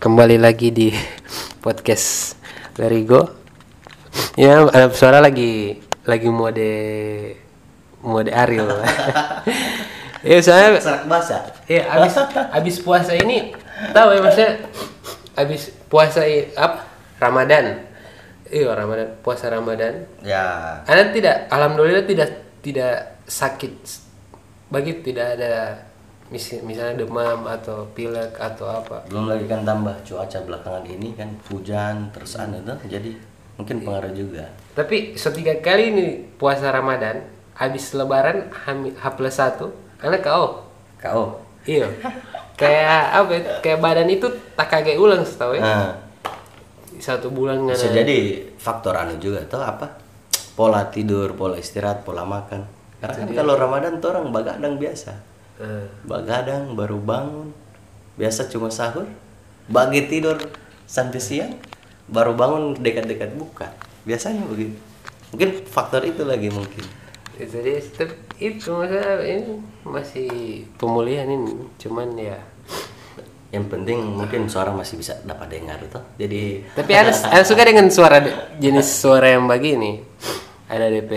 kembali lagi di podcast Lerigo. Ya, ada suara lagi lagi mode mode Ariel. ya, saya Serak basah. ya habis habis puasa ini tahu ya maksudnya habis puasa apa? Ramadan. Iya, Ramadan, puasa Ramadan. Ya. Anda tidak alhamdulillah tidak tidak sakit bagi tidak ada mis- misalnya demam atau pilek atau apa. Belum lagi kan tambah cuaca belakangan ini kan hujan terus anu tuh jadi mungkin pengaruh juga. Tapi setiga kali ini puasa Ramadan, habis lebaran H, H plus satu, anak kau, Kau. iya, kayak apa? ya, Kayak badan itu tak kaget ulang setahu ya. Nah, Satu bulan bisa ada- jadi faktor anu juga tuh apa? Pola tidur, pola istirahat, pola makan. Karena kan kalau Ramadan tuh orang bagadang biasa. Bagadang baru bangun. Biasa cuma sahur, bagi tidur sampai siang, baru bangun dekat-dekat buka. Biasanya begitu. Mungkin faktor itu lagi mungkin. jadi itu ini masih pemulihan ini, cuman ya. Yang penting mungkin suara masih bisa dapat dengar tuh. Jadi Tapi ada suka dengan suara jenis suara yang begini. Ada DP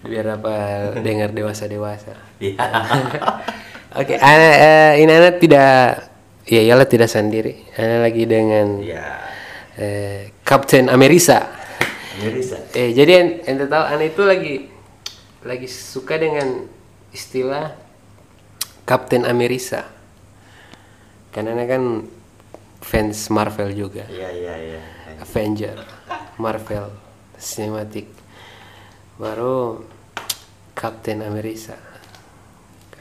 biar apa dengar dewasa dewasa. Iya. Oke, ana, eh, ini Ana tidak, ya iyalah tidak sendiri. Ana lagi dengan Iya. eh, Kapten Amerisa. Bisa. Eh, jadi en- ente tahu Ana itu lagi lagi suka dengan istilah Kapten Amerisa. Karena Ana kan fans Marvel juga. Iya iya iya. Avenger, Marvel, Cinematic, baru Captain America.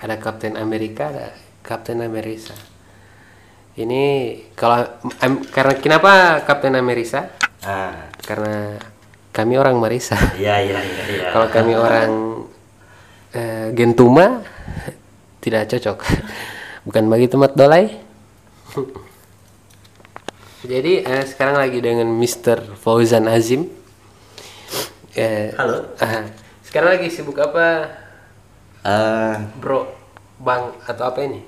Ada Captain Amerika, ada Captain America. Ini kalau am- karena kenapa Captain America? Ah. Karena kami orang Marisa. Iya iya iya iya. Kalau kami orang eh, Gentuma tidak cocok. Bukan begitu Mat Dolai? Jadi eh, sekarang lagi dengan Mr. Fauzan Azim. Eh, Halo. sekarang lagi sibuk apa, Eh, Bro? Bang atau apa ini?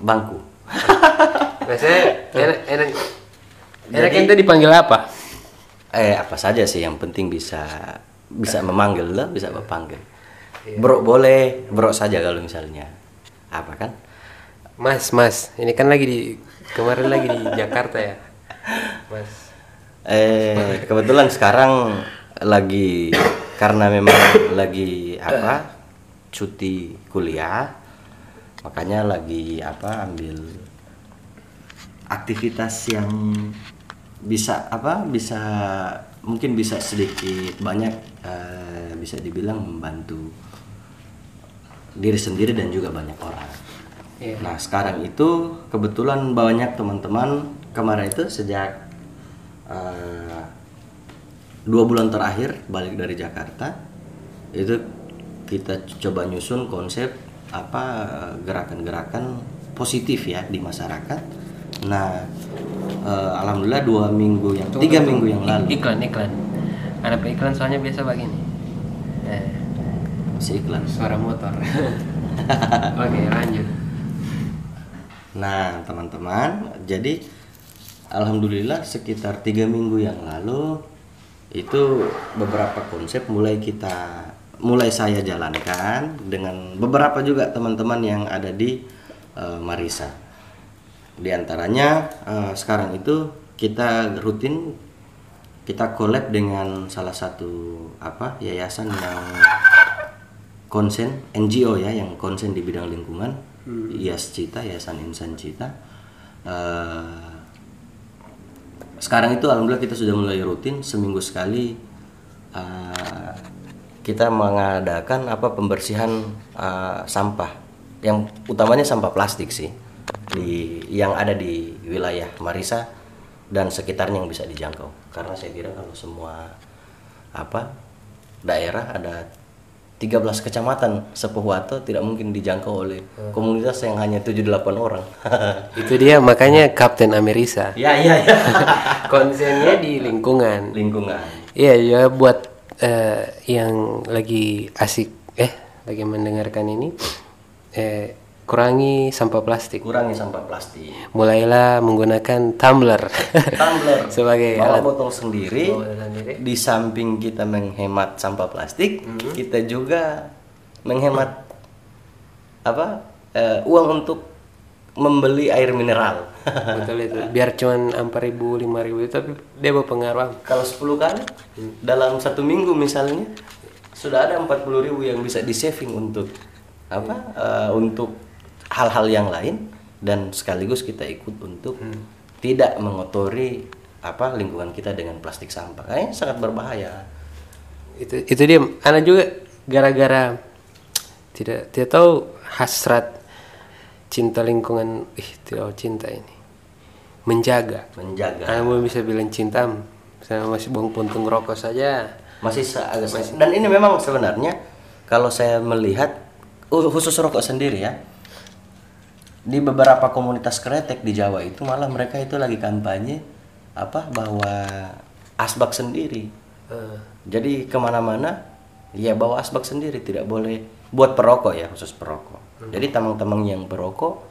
bangku. Biasanya enak enak enak Jadi- ente dipanggil apa? Eh apa saja sih yang penting bisa bisa memanggil lah, bisa berpanggil. Bro boleh, bro saja kalau misalnya. Apa kan? Mas, Mas. Ini kan lagi di kemarin lagi di Jakarta ya. Mas. Eh kebetulan sekarang lagi karena memang lagi apa cuti kuliah makanya lagi apa ambil aktivitas yang bisa apa bisa mungkin bisa sedikit banyak eh, bisa dibilang membantu diri sendiri dan juga banyak orang. Iya. Nah sekarang itu kebetulan banyak teman-teman kemarin itu sejak eh, dua bulan terakhir balik dari Jakarta itu kita coba nyusun konsep apa gerakan-gerakan positif ya di masyarakat. Nah eh, alhamdulillah dua minggu yang tiga minggu yang lalu Iklan, iklan. Ada iklan soalnya biasa begini. Eh, si iklan. suara motor. Oke, lanjut. Nah, teman-teman, jadi alhamdulillah sekitar tiga minggu yang lalu itu beberapa konsep mulai kita mulai saya jalankan dengan beberapa juga teman-teman yang ada di eh, Marisa. Di antaranya eh, sekarang itu kita rutin kita collab dengan salah satu apa yayasan yang konsen NGO ya yang konsen di bidang lingkungan. IAS Cita Yayasan Insan Cita. Eh, sekarang itu alhamdulillah kita sudah mulai rutin seminggu sekali eh, kita mengadakan apa pembersihan eh, sampah. Yang utamanya sampah plastik sih di yang ada di wilayah Marisa dan sekitarnya yang bisa dijangkau. Karena saya kira kalau semua apa daerah ada 13 kecamatan Sepuhuato tidak mungkin dijangkau oleh komunitas yang hanya 7-8 orang. Itu dia makanya Kapten Amerisa. ya, iya, iya. Konsennya di lingkungan. Lingkungan. Iya, ya buat eh, yang lagi asik eh lagi mendengarkan ini eh kurangi sampah plastik. kurangi sampah plastik Mulailah menggunakan tumbler tumbler sebagai bawa alat botol sendiri sendiri. di samping kita menghemat sampah plastik Hmm. kita juga menghemat apa eh, uang untuk membeli air mineral betul itu. Biar cuman empat ribu lima ribu tapi dia berpengaruh. kalau 10 kali dalam satu minggu misalnya sudah ada 40.000 ribu yang bisa di saving untuk apa eh, untuk hal-hal yang lain dan sekaligus kita ikut untuk tidak mengotori apa lingkungan kita dengan plastik sampah kayaknya sangat berbahaya Itu itu dia. Anak juga gara-gara tidak tidak tahu hasrat cinta lingkungan. Ih tidak tahu cinta ini. Menjaga. menjaga belum bisa bilang cinta. Saya masih buang puntung rokok saja. masih agak dan ini memang sebenarnya kalau saya melihat khusus rokok sendiri ya di beberapa komunitas kretek di Jawa itu malah mereka itu lagi kampanye apa bahwa asbak sendiri. Eh, jadi ke mana-mana ya bawa asbak sendiri tidak boleh buat perokok ya khusus perokok. Jadi teman-teman yang perokok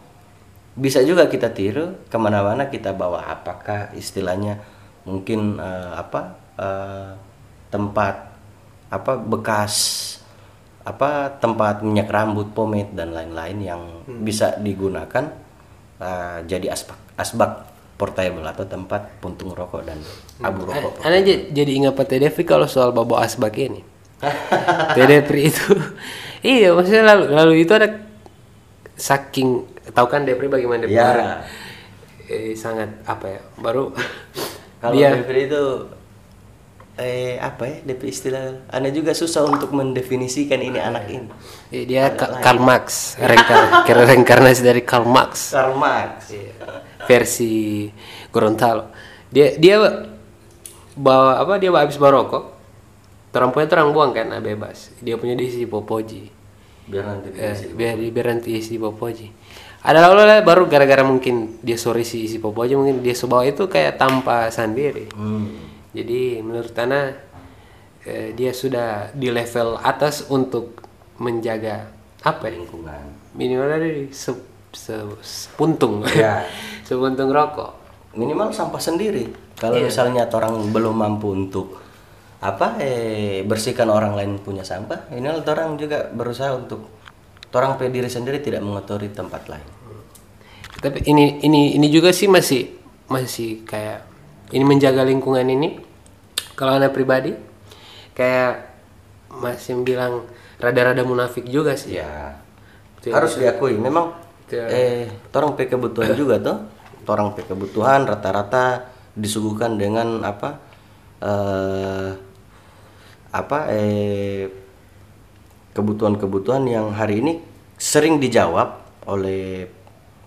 bisa juga kita tiru ke mana-mana kita bawa. Apakah istilahnya mungkin eh, apa eh, tempat apa bekas apa tempat minyak rambut pomade dan lain-lain yang bisa digunakan eh, jadi asbak asbak portable atau tempat puntung rokok dan abu rokok Anak j- jadi ingat Pak Tedefri kalau soal bawa asbak ini. Tedefri itu, iya maksudnya lalu lalu itu ada saking tahu kan Depri bagaimana Depri? Ya. eh, sangat apa ya baru Kalau Depri itu eh apa ya Depri istilah. Anda juga susah untuk mendefinisikan ini anak ini. eh, dia Ka- Karl Marx rengkar reinkarnasi dari Karl Marx. Karl Marx. versi Gorontalo. Dia dia bawa apa dia habis merokok terang punya terang buang kan nah, bebas. Dia punya diisi popoji Biar nanti Eh, biar biar nanti isi popoji ada lalu baru gara-gara mungkin dia sore si isi popoji mungkin dia bawa itu kayak tanpa sendiri. Hmm. Jadi menurut Tana eh, dia sudah di level atas untuk menjaga apa ya Lingkungan. minimal dari se, se- sepuntung Ya. sepuntung rokok Minimal sampah sendiri. Kalau misalnya orang belum mampu untuk apa eh bersihkan orang lain punya sampah, ini orang juga berusaha untuk orang diri sendiri tidak mengotori tempat lain. tapi ini ini ini juga sih masih masih kayak ini menjaga lingkungan ini kalau anak pribadi kayak masih bilang rada-rada munafik juga sih Ya. Betul. Harus diakui memang eh orang pe kebutuhan juga tuh. Orang pe kebutuhan rata-rata disuguhkan dengan apa eh apa eh kebutuhan-kebutuhan yang hari ini sering dijawab oleh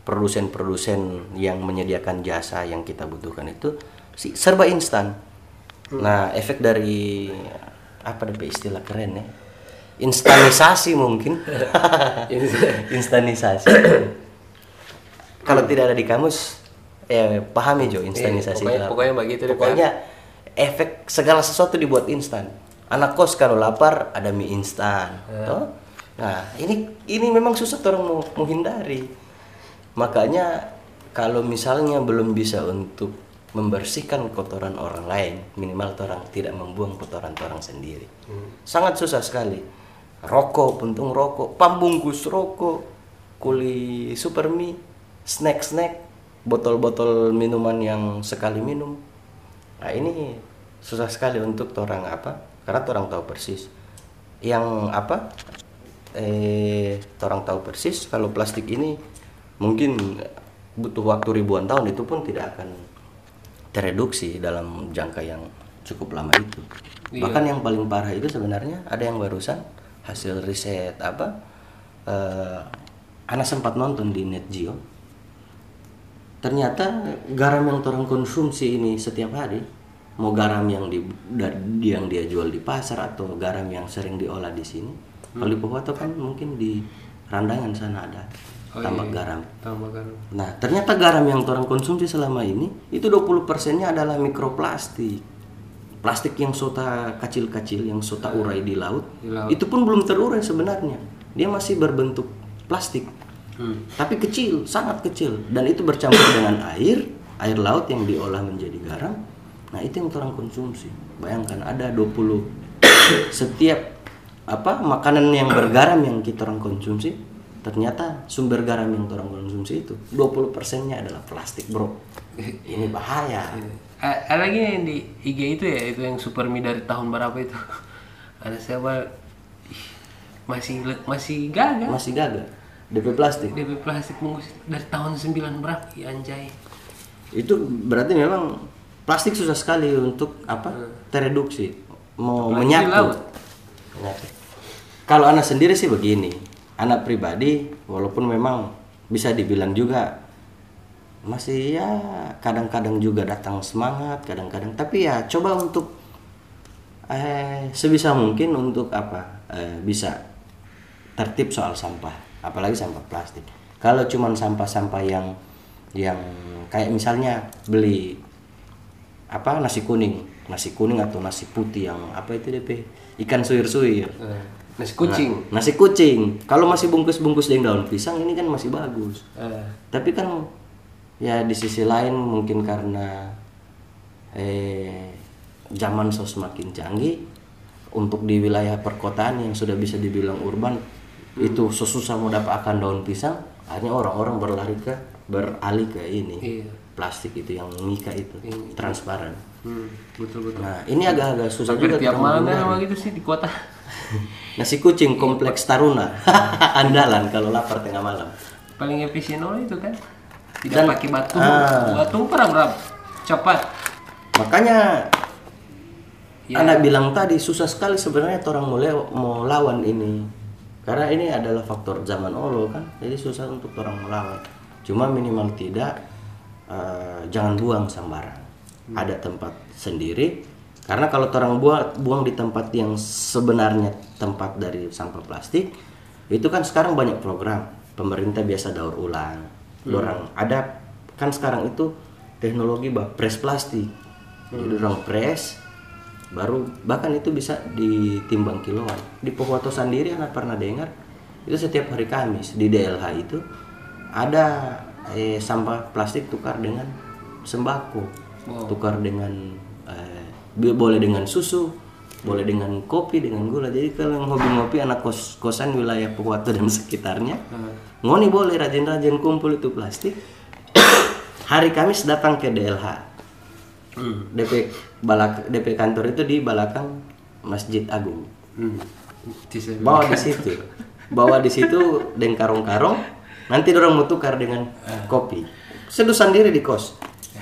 produsen-produsen yang menyediakan jasa yang kita butuhkan itu si- serba instan. Nah, efek dari apa deh istilah keren ya? Instanisasi mungkin. Instanisasi. Kalau tidak ada di kamus, eh pahami Jo instanisasi. pokoknya- itu apa. pokoknya begitu deh, Pokoknya efek segala sesuatu dibuat instan. Anak kos kalau lapar ada mie instan. toh? Nah, ini ini memang susah orang mau menghindari. Makanya kalau misalnya belum bisa untuk membersihkan kotoran orang lain, minimal orang tidak membuang kotoran orang sendiri. Sangat susah sekali. Rokok, puntung rokok, pambungkus rokok, kuli super mie, snack-snack, botol-botol minuman yang sekali minum. Nah, ini susah sekali untuk orang apa? Karena orang tahu persis. Yang apa? Eh, orang tahu persis kalau plastik ini mungkin butuh waktu ribuan tahun itu pun tidak akan tereduksi dalam jangka yang cukup lama itu. Bahkan yang paling parah itu sebenarnya ada yang barusan hasil riset apa? Eh, Ana sempat nonton di Net Geo. Ternyata garam yang orang konsumsi ini setiap hari, mau garam yang di yang dia jual di pasar atau garam yang sering diolah di sini, kalau di kan mungkin di Randangan sana ada tambak garam. tambah kan Nah, ternyata garam yang orang konsumsi selama ini itu 20 persennya adalah mikroplastik. Plastik yang sota kecil-kecil yang sota urai di laut, Di laut. itu pun belum terurai sebenarnya. Dia masih berbentuk plastik. Hmm. tapi kecil sangat kecil dan itu bercampur dengan air air laut yang diolah menjadi garam nah itu yang orang konsumsi bayangkan ada 20 setiap apa makanan yang bergaram yang kita orang konsumsi ternyata sumber garam yang orang konsumsi itu 20 persennya adalah plastik bro ini bahaya Ada lagi yang di IG itu ya, itu yang super mie dari tahun berapa itu? Ada siapa? Ih, Masih masih gagal. masih gagal DP plastik DP plastik dari tahun 9 berapa? Ya anjay. itu berarti memang plastik susah sekali untuk apa tereduksi mau. Menyatu. kalau anak sendiri sih begini anak pribadi walaupun memang bisa dibilang juga masih ya kadang-kadang juga datang semangat kadang-kadang. Tapi ya coba untuk eh sebisa mungkin untuk apa eh, bisa tertib soal sampah apalagi sampah plastik. Kalau cuman sampah-sampah yang yang kayak misalnya beli apa nasi kuning nasi kuning atau nasi putih yang apa itu DP ikan suir-suir Eh, Nasi kucing. Nah, nasi kucing kalau masih bungkus-bungkus dengan daun pisang ini kan masih bagus Eh, tapi kan ya di sisi lain mungkin karena eh zaman so semakin canggih untuk di wilayah perkotaan yang sudah bisa dibilang urban itu susah mau dapatkan daun pisang akhirnya orang-orang berlari ke beralih ke ini Iya. plastik itu yang mika itu transparan hmm, betul betul. nah ini agak-agak susah Hampir juga tiap malam gitu sih di kota. Nasi kucing kompleks taruna andalan kalau lapar tengah malam Paling efisien itu kan. Tidak Dan- pakai batu. ah. Batu berapa? Cepat. makanya Ya. Anda bilang tadi susah sekali sebenarnya orang mulai mau lawan ini karena ini adalah faktor zaman olo kan jadi susah untuk orang melawan cuma minimal tidak eh, jangan buang sembarang ada tempat sendiri karena kalau orang buang buang di tempat yang sebenarnya tempat dari sampah plastik itu kan sekarang banyak program. Pemerintah biasa daur ulang. Orang ada kan sekarang itu teknologi bah press plastik. Jadi orang press baru bahkan itu bisa ditimbang kiloan. Di Pohuwato sendiri anak pernah dengar itu setiap hari Kamis di DLH itu ada eh, sampah plastik tukar dengan sembako. Wow. tukar dengan eh, boleh dengan susu boleh dengan kopi dengan gula jadi kalau yang hobi ngopi anak kos kosan wilayah Pohuwato dan sekitarnya ngoni boleh rajin-rajin kumpul itu plastik hari Kamis datang ke DLH Hmm. DP balak DP kantor itu di belakang Masjid Agung. Hmm. Bawa di situ. Bawa di situ dengan karung-karung. Nanti orang mau tukar dengan kopi. Seduh sendiri di kos.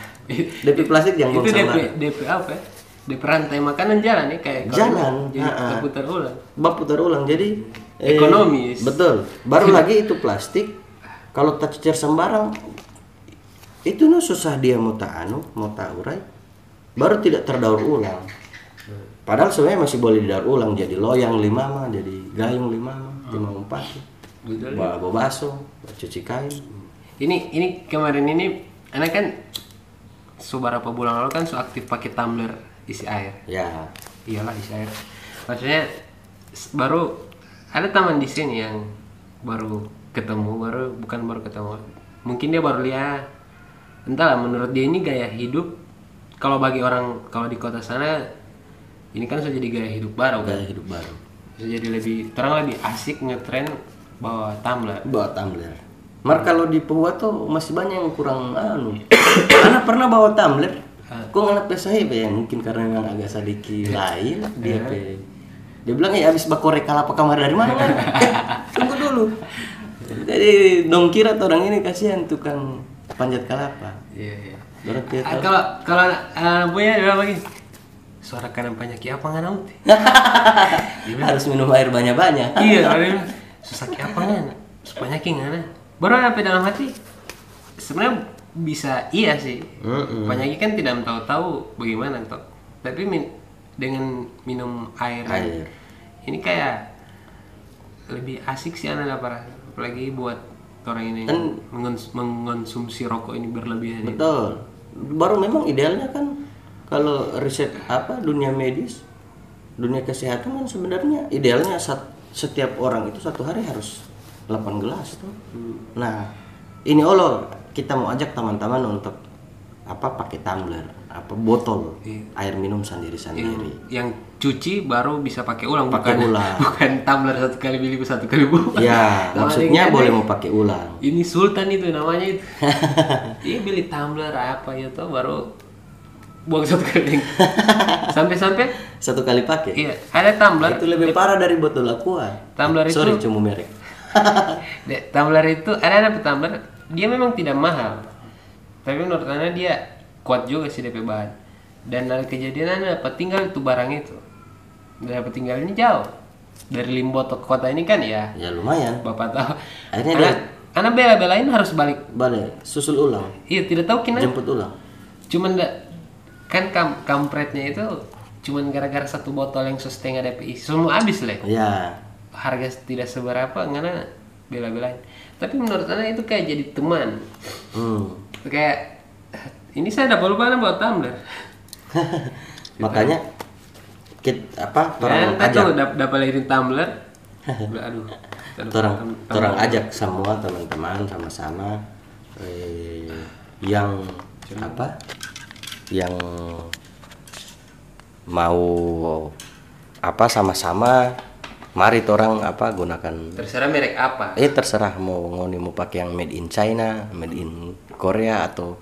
DP plastik yang itu DP. DP apa ya? DP rantai makanan jalan ya kayak Jalan, jadi ha-ha. terputar ulang Bab putar ulang jadi eh, Ekonomis. betul. Baru lagi itu plastik. Kalau tak cecer sembarang itu nu susah dia mau tak anu, mau tak urai. Baru tidak terdaur ulang. Padahal sebenarnya masih boleh didaur ulang jadi loyang lima mah, jadi gayung lima mah, lima empat. Betul. Bawa bawa baso, cuci kain. ini ini kemarin ini anak kan beberapa bulan lalu kan so aktif pakai tumbler isi air Ya, iyalah isi air maksudnya baru ada teman di sini yang baru ketemu baru bukan baru ketemu mungkin dia baru lihat entahlah menurut dia ini gaya hidup kalau bagi orang kalau di kota sana ini kan sudah jadi gaya hidup baru kan gaya hidup baru. sudah jadi lebih terang lebih asik ngetren bawa tumbler Bawa tumbler. Mar kalau di Pohuwato masih banyak yang kurang anu. anak pernah bawa tumbler. Kok anak pesahe ya mungkin karena memang agak sedikit lain dia pe. Dia bilang ya habis bakore kalapa kamar dari mana? kan?" Tunggu dulu. Jadi dong kira tuh orang ini kasihan tukang panjat kelapa. iya iya Ah, kalau kalau uh, punya dia lagi suara kanan banyak ya apa nggak naut harus minum air banyak-banyak. iya kalau dia bilang, susah kayak apa nggak banyak nggak baru apa dalam hati sebenarnya bisa iya sih Mm-mm. banyak kan tidak tahu-tahu bagaimana toh tapi min- dengan minum air, Air. ini kayak lebih asik sih anak apa apalagi buat orang ini Kan- mengon- mengonsumsi rokok ini berlebihan ini. Betul. Baru memang idealnya kan kalau riset apa dunia medis, dunia kesehatan kan sebenarnya idealnya sat- setiap orang itu satu hari harus 8 gelas tuh. Nah, ini Allah kita mau ajak teman-teman untuk apa pakai tumbler, apa botol Iya. air minum sendiri-sendiri. yang cuci baru bisa pakai ulang Pakai bukan ulang. bukan tumbler satu kali beli satu kali buang Ya, maksudnya boleh eh, mau pakai ulang. ini sultan itu namanya itu iya beli tumbler apa ya tuh baru buang satu kali sampai-sampai Satu kali pakai. iya ada tumbler Itu lebih parah dari botol aqua. Tumbler itu- Sorry, cuma merek. Tumbler itu ada ada tumbler dia memang tidak mahal. Tapi menurut Ana dia kuat juga sih DP bahan. Dan ada kejadian Ana dapat tinggal itu barang itu. Dan dapat tinggal ini jauh. Dari Limboto ke kota ini kan ya? Ya lumayan. bapak tahu. Akhirnya Ana, dia- Ana bela-belain harus balik. Balik, susul ulang, iya tidak tahu kenapa jemput ulang. cuman da- kan kam kampretnya itu cuman gara-gara satu botol yang setengah DPI semua habis lah Ya, harga tidak seberapa karena bela-belain tapi menurut Ana itu kayak jadi teman. Hmm. kayak ini saya dapat lupa buat tumbler makanya kit apa ya, orang kan ajak. tuh dap dapat lagi tumbler aduh. Orang orang ajak semua teman-teman sama-sama eh, yang apa yang mau apa sama-sama mari orang apa gunakan terserah merek apa. Eh terserah mau ngoni mau pakai yang made in China made in Korea atau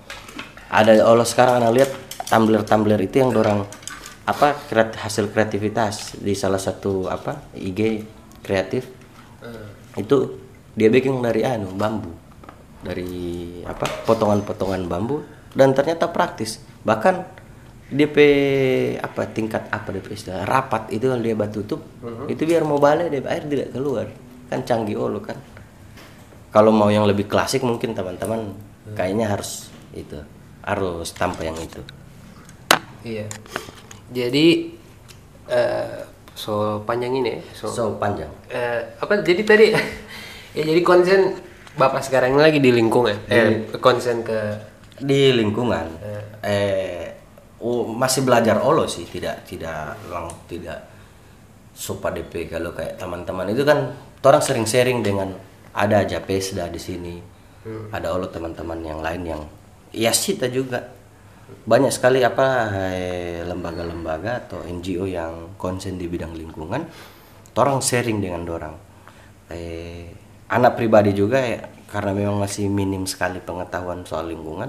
ada Allah sekarang anda lihat tumbler tumbler itu yang dorang apa kreat, hasil kreativitas di salah satu apa IG kreatif. Itu dia bikin dari anu bambu. Dari apa potongan-potongan bambu. Dan ternyata praktis. Bahkan DP apa tingkat apa DP istilah rapat itu kalau dia batu tutup itu biar mau balik DP air tidak keluar. Kan canggih olo kan. Kalau mau yang lebih klasik mungkin teman-teman kayaknya harus itu harus tanpa yang itu. Iya. Jadi eh so panjang ini ya so, so panjang. Eh, apa jadi tadi ya jadi konsen bapak sekarang ini lagi di lingkungan eh konsen ke di lingkungan. Eh oh, masih belajar olo sih tidak tidak lang tidak sopa DP kalau kayak teman-teman itu kan orang sering sharing dengan ada aja pesda di sini ada olo teman-teman yang lain yang ya kita juga. Banyak sekali apa lembaga-lembaga atau NGO yang konsen di bidang lingkungan orang sharing dengan dorang. Eh, anak pribadi juga ya karena memang masih minim sekali pengetahuan soal lingkungan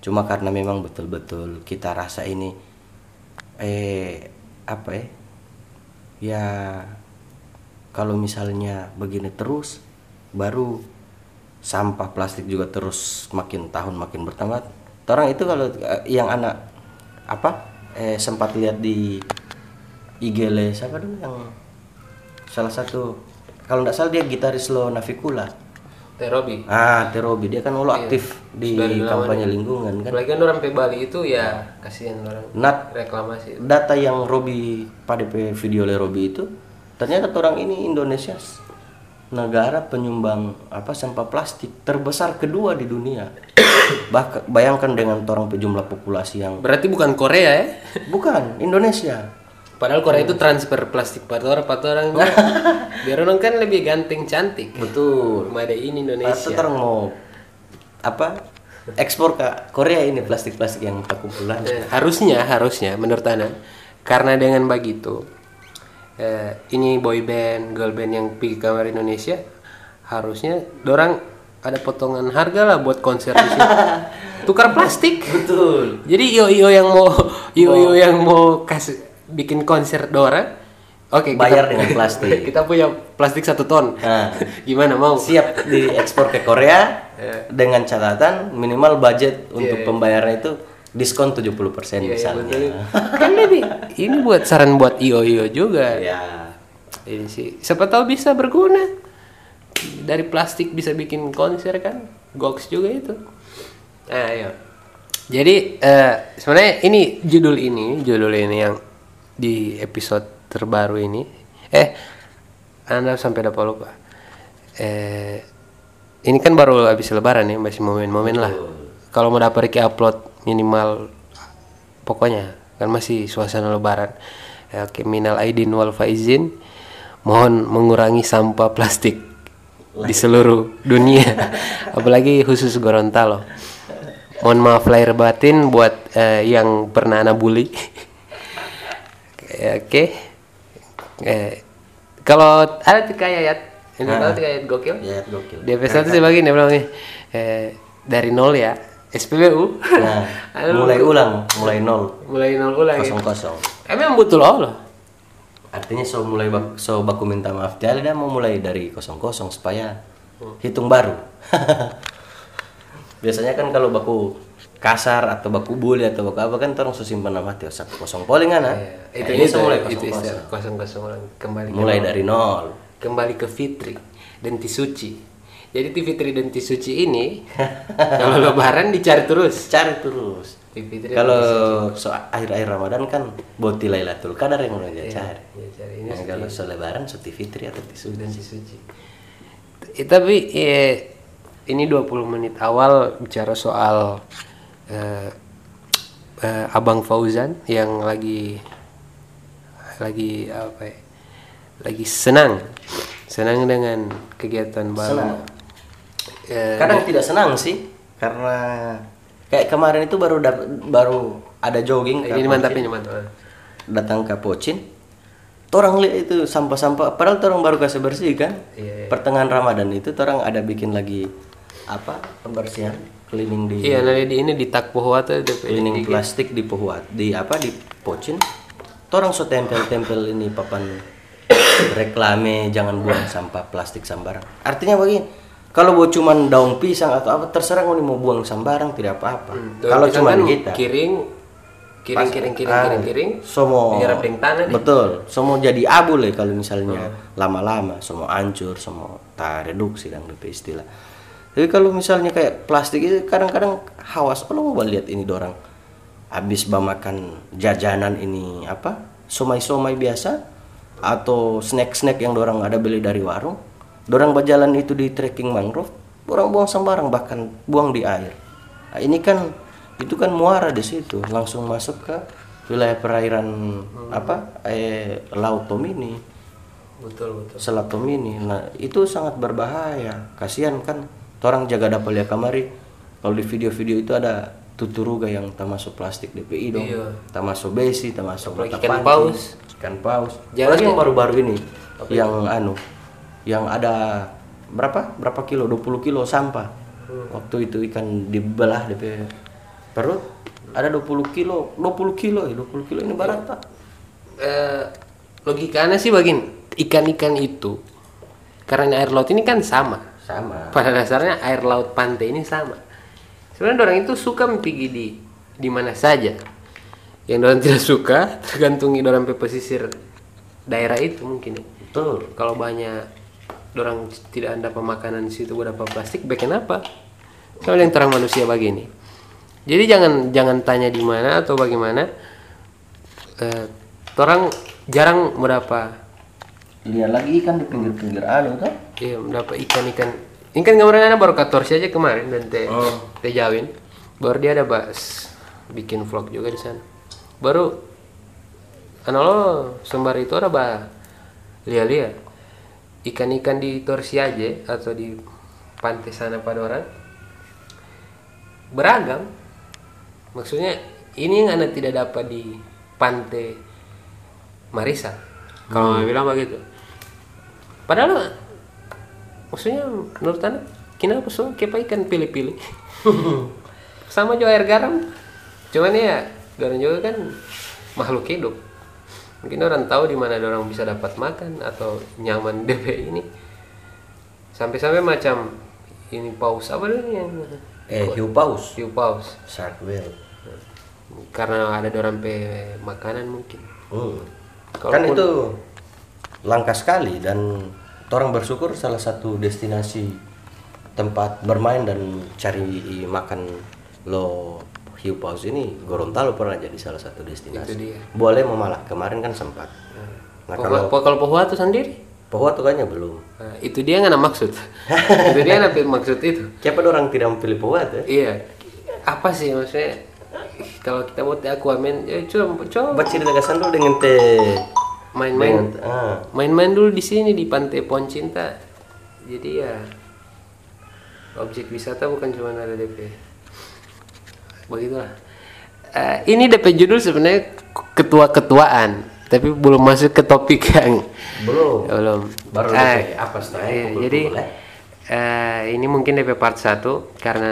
cuma karena memang betul-betul kita rasa ini eh apa ya ya kalau misalnya begini terus baru sampah plastik juga terus makin tahun makin bertambah. Orang itu kalau eh, yang anak apa eh sempat lihat di IG siapa dulu yang salah satu kalau nggak salah dia gitaris lo Navikula Terobi. Ah Terobi. Dia kan lo aktif di Sudah dari lama kampanye lingkungan kan. Apalagi kan orang Bali itu ya kasihan orang. Nat reklamasi. data yang Robi pada video le Robi itu ternyata orang ini Indonesia negara penyumbang apa sampah plastik terbesar kedua di dunia. Bayangkan dengan orang jumlah populasi yang berarti bukan Korea ya? Bukan Indonesia padahal Korea itu transfer plastik pada orang pada orang biar orang kan lebih ganteng cantik. Betul. Made in Atau Indonesia. Orang mau apa ekspor ke Korea ini plastik-plastik yang kita kumpulan Eh, harusnya harusnya menurut Ana. Karena dengan begitu eh, ini boy band girl band yang pergi kamar Indonesia harusnya dorang ada potongan harga lah buat konser di sini tukar plastik. Betul. Jadi io io yang mau io io yang mau kasih bikin konser dorang oke kita- Bayar dengan plastik. kita punya plastik satu ton Nah. gimana mau siap diekspor ke Korea dengan catatan minimal budget untuk pembayaran itu diskon 70% Iya, misalnya. betul. kan lebih ini buat saran buat io io juga Ya. ini sih siapa tahu bisa berguna dari plastik bisa bikin konser kan goks juga itu nah ayo jadi eh, sebenarnya ini judul ini judul ini yang di episode terbaru ini. Eh anda sampai dapat lupa. Eh ini kan baru habis lebaran ya masih momen-momen lah. Kalau mau dapat Ricky upload minimal pokoknya kan masih suasana lebaran. Ya, oke minal aidin wal faizin. Mohon mengurangi sampah plastik di seluruh dunia. Apalagi khusus Gorontalo. Mohon maaf lahir batin buat eh, yang pernah anak bully Eh, oke. Eh, kalau ada tiga ayat. Ini kalau tiga ayat gokil. Ya, gokil. di episode satu sebagai dia bilang eh, dari nol ya. SPBU Nah, mulai ulang, mulai nol, mulai nol ulang ya. kosong kosong. emang betul Allah Artinya so mulai bak, so baku minta maaf. Dia mau mulai dari kosong kosong supaya hitung baru. Biasanya kan kalau baku kasar atau baku bully atau baku apa kan so simpan nama hati satu kosong poling kan ah? itu ini mulai itu kosong kosong. kembali ke Mulai nol. dari nol. kembali ke Fitri dan Tisuci jadi ti Fitri dan Tisuci ini kalau lebaran dicari terus Cari terus. Kalau so akhir-akhir Ramadan kan boti Lailatul Qadar yang mulai dia cari. ya cari ini Yang kalau so lebaran so Fitri atau tisu. dan Tisuci Eh, tapi eh, ini 20 menit awal bicara soal eh, Abang Fauzan yang lagi lagi apa ya? Lagi senang. Senang dengan kegiatan baru. Senang. Eh, Kadang tidak senang sih karena kayak kemarin itu baru dap- baru ada jogging ini mantap ini mantap. datang ke Pocin. Orang lihat itu sampah-sampah padahal orang baru kasih bersih kan. Iya, Pertengahan Ramadan itu orang ada bikin lagi apa pembersihan cleaning di Iya, nanti di ini di Takpohwa tuh DP. cleaning plastik di Pohuat di apa di Pocin. Orang so tempel-tempel ini papan reklame jangan buang sampah plastik sembarang. Artinya begini, kalau buat cuman daun pisang atau apa terserah mau mau buang sembarang tidak apa-apa. Kalau Daun pisang cuman kan kita kiring kiring kiring kiring Ah, kiring kiring semua tanah betul semua jadi abu lah kalau misalnya lama-lama semua hancur semua tak reduksi dan DP istilah tapi kalau misalnya kayak plastik itu kadang-kadang hawas. Kalau mau lihat ini dorang habis makan jajanan ini apa somai-somai biasa atau snack-snack yang dorang ada beli dari warung dorang berjalan itu di trekking mangrove orang buang sembarang bahkan buang di air. Nah, ini kan itu kan muara di situ. Langsung masuk ke wilayah perairan apa eh laut Tomini. Betul betul. selat Tomini. Nah itu sangat berbahaya. Kasihan kan orang jaga dapal ya kamari. Kalau di video-video itu ada tuturuga yang tak masuk plastik DPI dong. Iya. tak masuk besi tak masuk mata ikan pancing, paus. ikan paus. Apalagi yang ya. baru-baru ini yang anu yang ada berapa? Berapa kilo? 20 kilo sampah. Waktu itu ikan dibelah DP perut ada 20 kilo 20 kilo ya 20 kilo ini barat tak Eh, logikanya sih bagin ikan-ikan itu karena air laut ini kan sama. Sama Pada dasarnya air laut pantai ini sama. Sebenarnya orang itu suka pergi di di mana saja. Yang orang tidak suka tergantungi orang pesisir daerah itu mungkin. ya. betul Kalau banyak orang tidak ada pemakanan di situ berapa plastik, baik kenapa? Soalnya yang terang manusia begini. Jadi jangan jangan tanya di mana atau bagaimana. Eh, orang jarang berapa lihat lagi ikan di pinggir-pinggir anu tuh Iya, mendapat ikan-ikan. Ini kan kemarin ada baru 14 aja kemarin dan teh Oh. teh Jawin. Baru dia ada bahas bikin vlog juga di sana. Baru anu lo sembar itu ada bah lia-lia ikan-ikan di Torsi aja atau di pantai sana pada orang beragam. Maksudnya ini yang anda tidak dapat di pantai Marisa. Kalau nggak bilang begitu. Padahal maksudnya menurut anda kenapa so kepa ikan pilih-pilih? Sama juga air garam. Cuman ya garam juga kan makhluk hidup. Mungkin orang tahu di mana orang bisa dapat makan atau nyaman DP ini. Sampai-sampai macam ini paus apa dulu yang eh hiu paus. Hiu paus. Shark whale karena ada orang pe makanan mungkin. Hmm. Kan itu langka sekali dan orang bersyukur salah satu destinasi tempat bermain dan cari makan lo hiu paus ini Gorontalo pernah jadi salah satu destinasi. Itu dia. boleh memalah. Kemarin kan sempat. Nah Pohua- kalau kalau pohua itu sendiri? Pohwa tuh kayaknya belum. Nah, itu dia nggak maksud. Itu dia nggak maksud itu. Siapa orang tidak memilih Pohwa tuh? Iya. Apa sih maksudnya? Kalau kita buat aquaman, ya coba coba. Kesan dulu dengan teh main-main. ah. Main-main dulu di sini di Pantai Poncinta. jadi ya objek wisata bukan cuma ada DP begitulah Eh, ini DP judul sebenarnya ketua-ketuaan tapi belum masuk ke topik yang belum belum Baru DP apa iya, jadi ya? eh, ini mungkin DP part 1 karena